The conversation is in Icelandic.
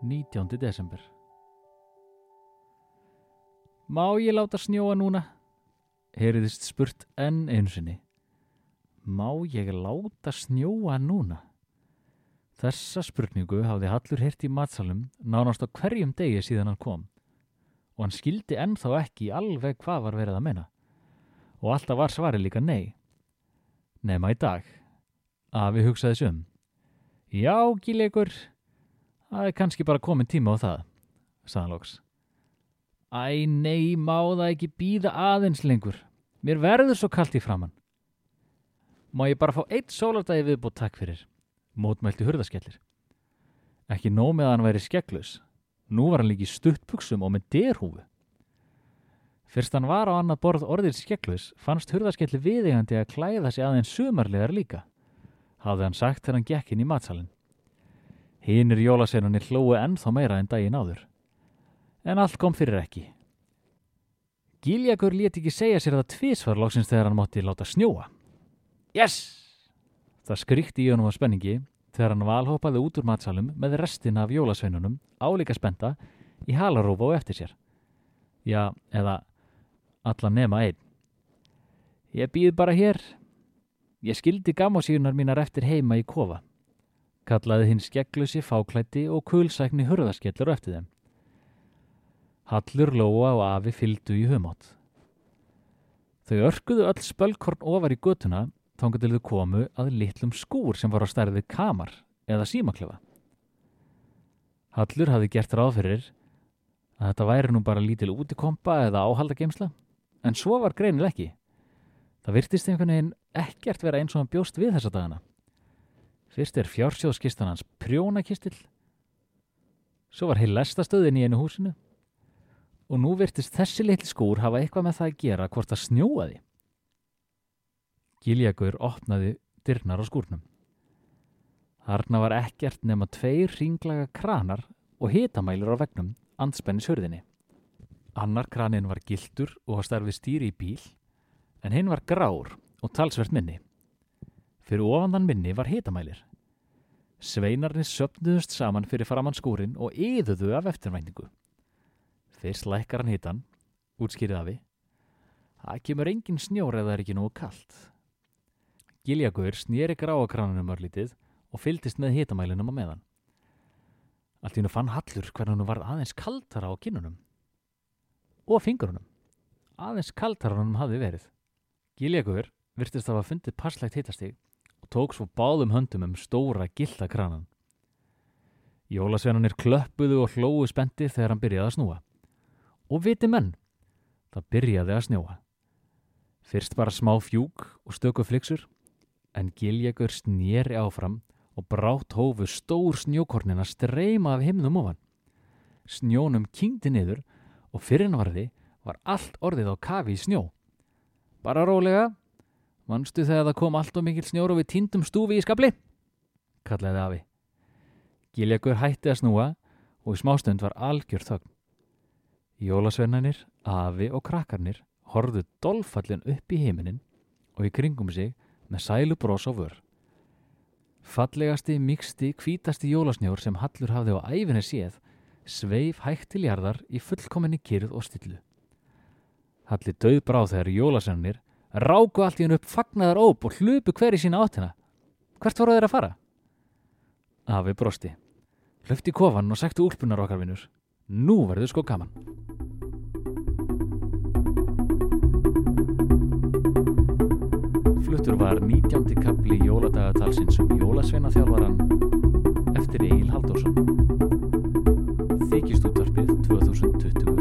Jólasveina þjálfarinn 19. desember Má ég láta snjóa núna? Heyriðist spurt enn einu sinni Má ég láta snjóa núna? Þessa spurningu hafði Hallur heyrt í matsalum nánast á hverjum degi síðan hann kom og hann skildi ennþá ekki alveg hvað var verið að menna og alltaf var svari líka nei nema í dag Afi hugsaði sum. Já, gíleikur, það er kannski bara komin tíma á það, saðan loks. Æ, nei, má það ekki býða aðeins lengur. Mér verður svo kallt í framann. Má ég bara fá eitt sólardagi viðbútt takk fyrir, mótmælti hurðaskellir. Ekki nóg með að hann væri skegglus. Nú var hann líki stuttbuksum og með derhúfu. Fyrst hann var á annað borð orðið skegglus, fannst hurðaskellir viðegandi að klæða sig aðeins sumarlegar líka hafði hann sagt þegar hann gekk inn í matsalinn. Hínir jólaseinunni hlói ennþá meira en daginn áður. En allt kom fyrir ekki. Gíljagur leti ekki segja sér það tvísvar lóksins þegar hann mótti láta snjóa. Yes! Það skrytti í honum á spenningi þegar hann valhópaði út úr matsalum með restina af jólasveinunum álíka spenta í halarófa og eftir sér. Já, eða alla nema einn. Ég býð bara hér, Ég skildi gammásíunar mínar eftir heima í kofa. Kallaði hinn skegglusi, fáklætti og kulsækni hurðaskellur eftir þeim. Hallur, Lóa og Afi fylgdu í humátt. Þau örkuðu öll spölkorn ofar í götuna þángu til þau komu að litlum skúr sem var á stærði kamar eða símaklefa. Hallur hafi gert ráð fyrir að þetta væri nú bara lítil útikompa eða áhaldageimsla en svo var greinil ekki. Það virtist einhvern veginn ekkert vera eins og hann bjóst við þessa dagana. Fyrst er fjársjóðskistan hans prjónakistil, svo var heil lestastöðin í einu húsinu og nú virtist þessi litli skúr hafa eitthvað með það að gera hvort það snjóaði. Giljagur opnaði dyrnar á skúrnum. Þarna var ekkert nema tveir ringlaga kranar og hitamælur á vegnum anspennis hörðinni. Annar kranin var gildur og starfið stýri í bíl en hinn var grár og talsvert minni. Fyrir ofandan minni var hitamælir. Sveinarnir söpnuðust saman fyrir framann skúrin og yðuðu af eftirvæntingu. Fyrst lækkar hann hitan, útskýrið afi. Það kemur engin snjór eða er ekki nógu kallt. Giljagur snýri gráakranunum örlítið og fyldist með hitamælinum á meðan. Allt í hennu fann Hallur hvernig hann var aðeins kaltara á kinnunum. Og fingurunum. Aðeins kaltara hann hafði verið. Giljagur virtist að hafa fundið passlegt hitastig og tók svo báðum höndum um stóra gildakranan. Jólasveinanir klöppuðu og hlóðu spendi þegar hann byrjaði að snúa. Og viti menn, það byrjaði að snjóa. Fyrst bara smá fjúk og stöku fliksur, en Giljagur snýri áfram og brátt hófu stór snjókornina streyma af himnum ofan. Snjónum kyngdi niður og fyrirnvarði var allt orðið á kafi í snjó. Bara rólega. Manstu þegar það kom allt og mikil snjóru við tindum stúfi í skabli? Kallaði afi. Giljagur hætti að snúa og í smástund var algjör þögn. Jólasvennanir, afi og krakkarnir horfðu dolfallin upp í heiminin og í kringum sig með sælu brós á vör. Fallegasti, miksti, kvítasti jólasnjór sem Hallur hafði á æfinni séð sveif hægt til jarðar í fullkominni kyrð og stillu. Halli döð bráð þegar jólasennir ráku allt í hennu upp fagnaðar óp og hlupu hver í sína áttina. Hvert voru þeir að fara? Afi brosti. Hlöfti kofan og sektu úlpunar okkar vinnur. Nú verður sko gaman. Fluttur var 19. kapli jóladagatalsins um jólasveina þjálfaran eftir Egil Halldórsson. Þykist útvarpið 2020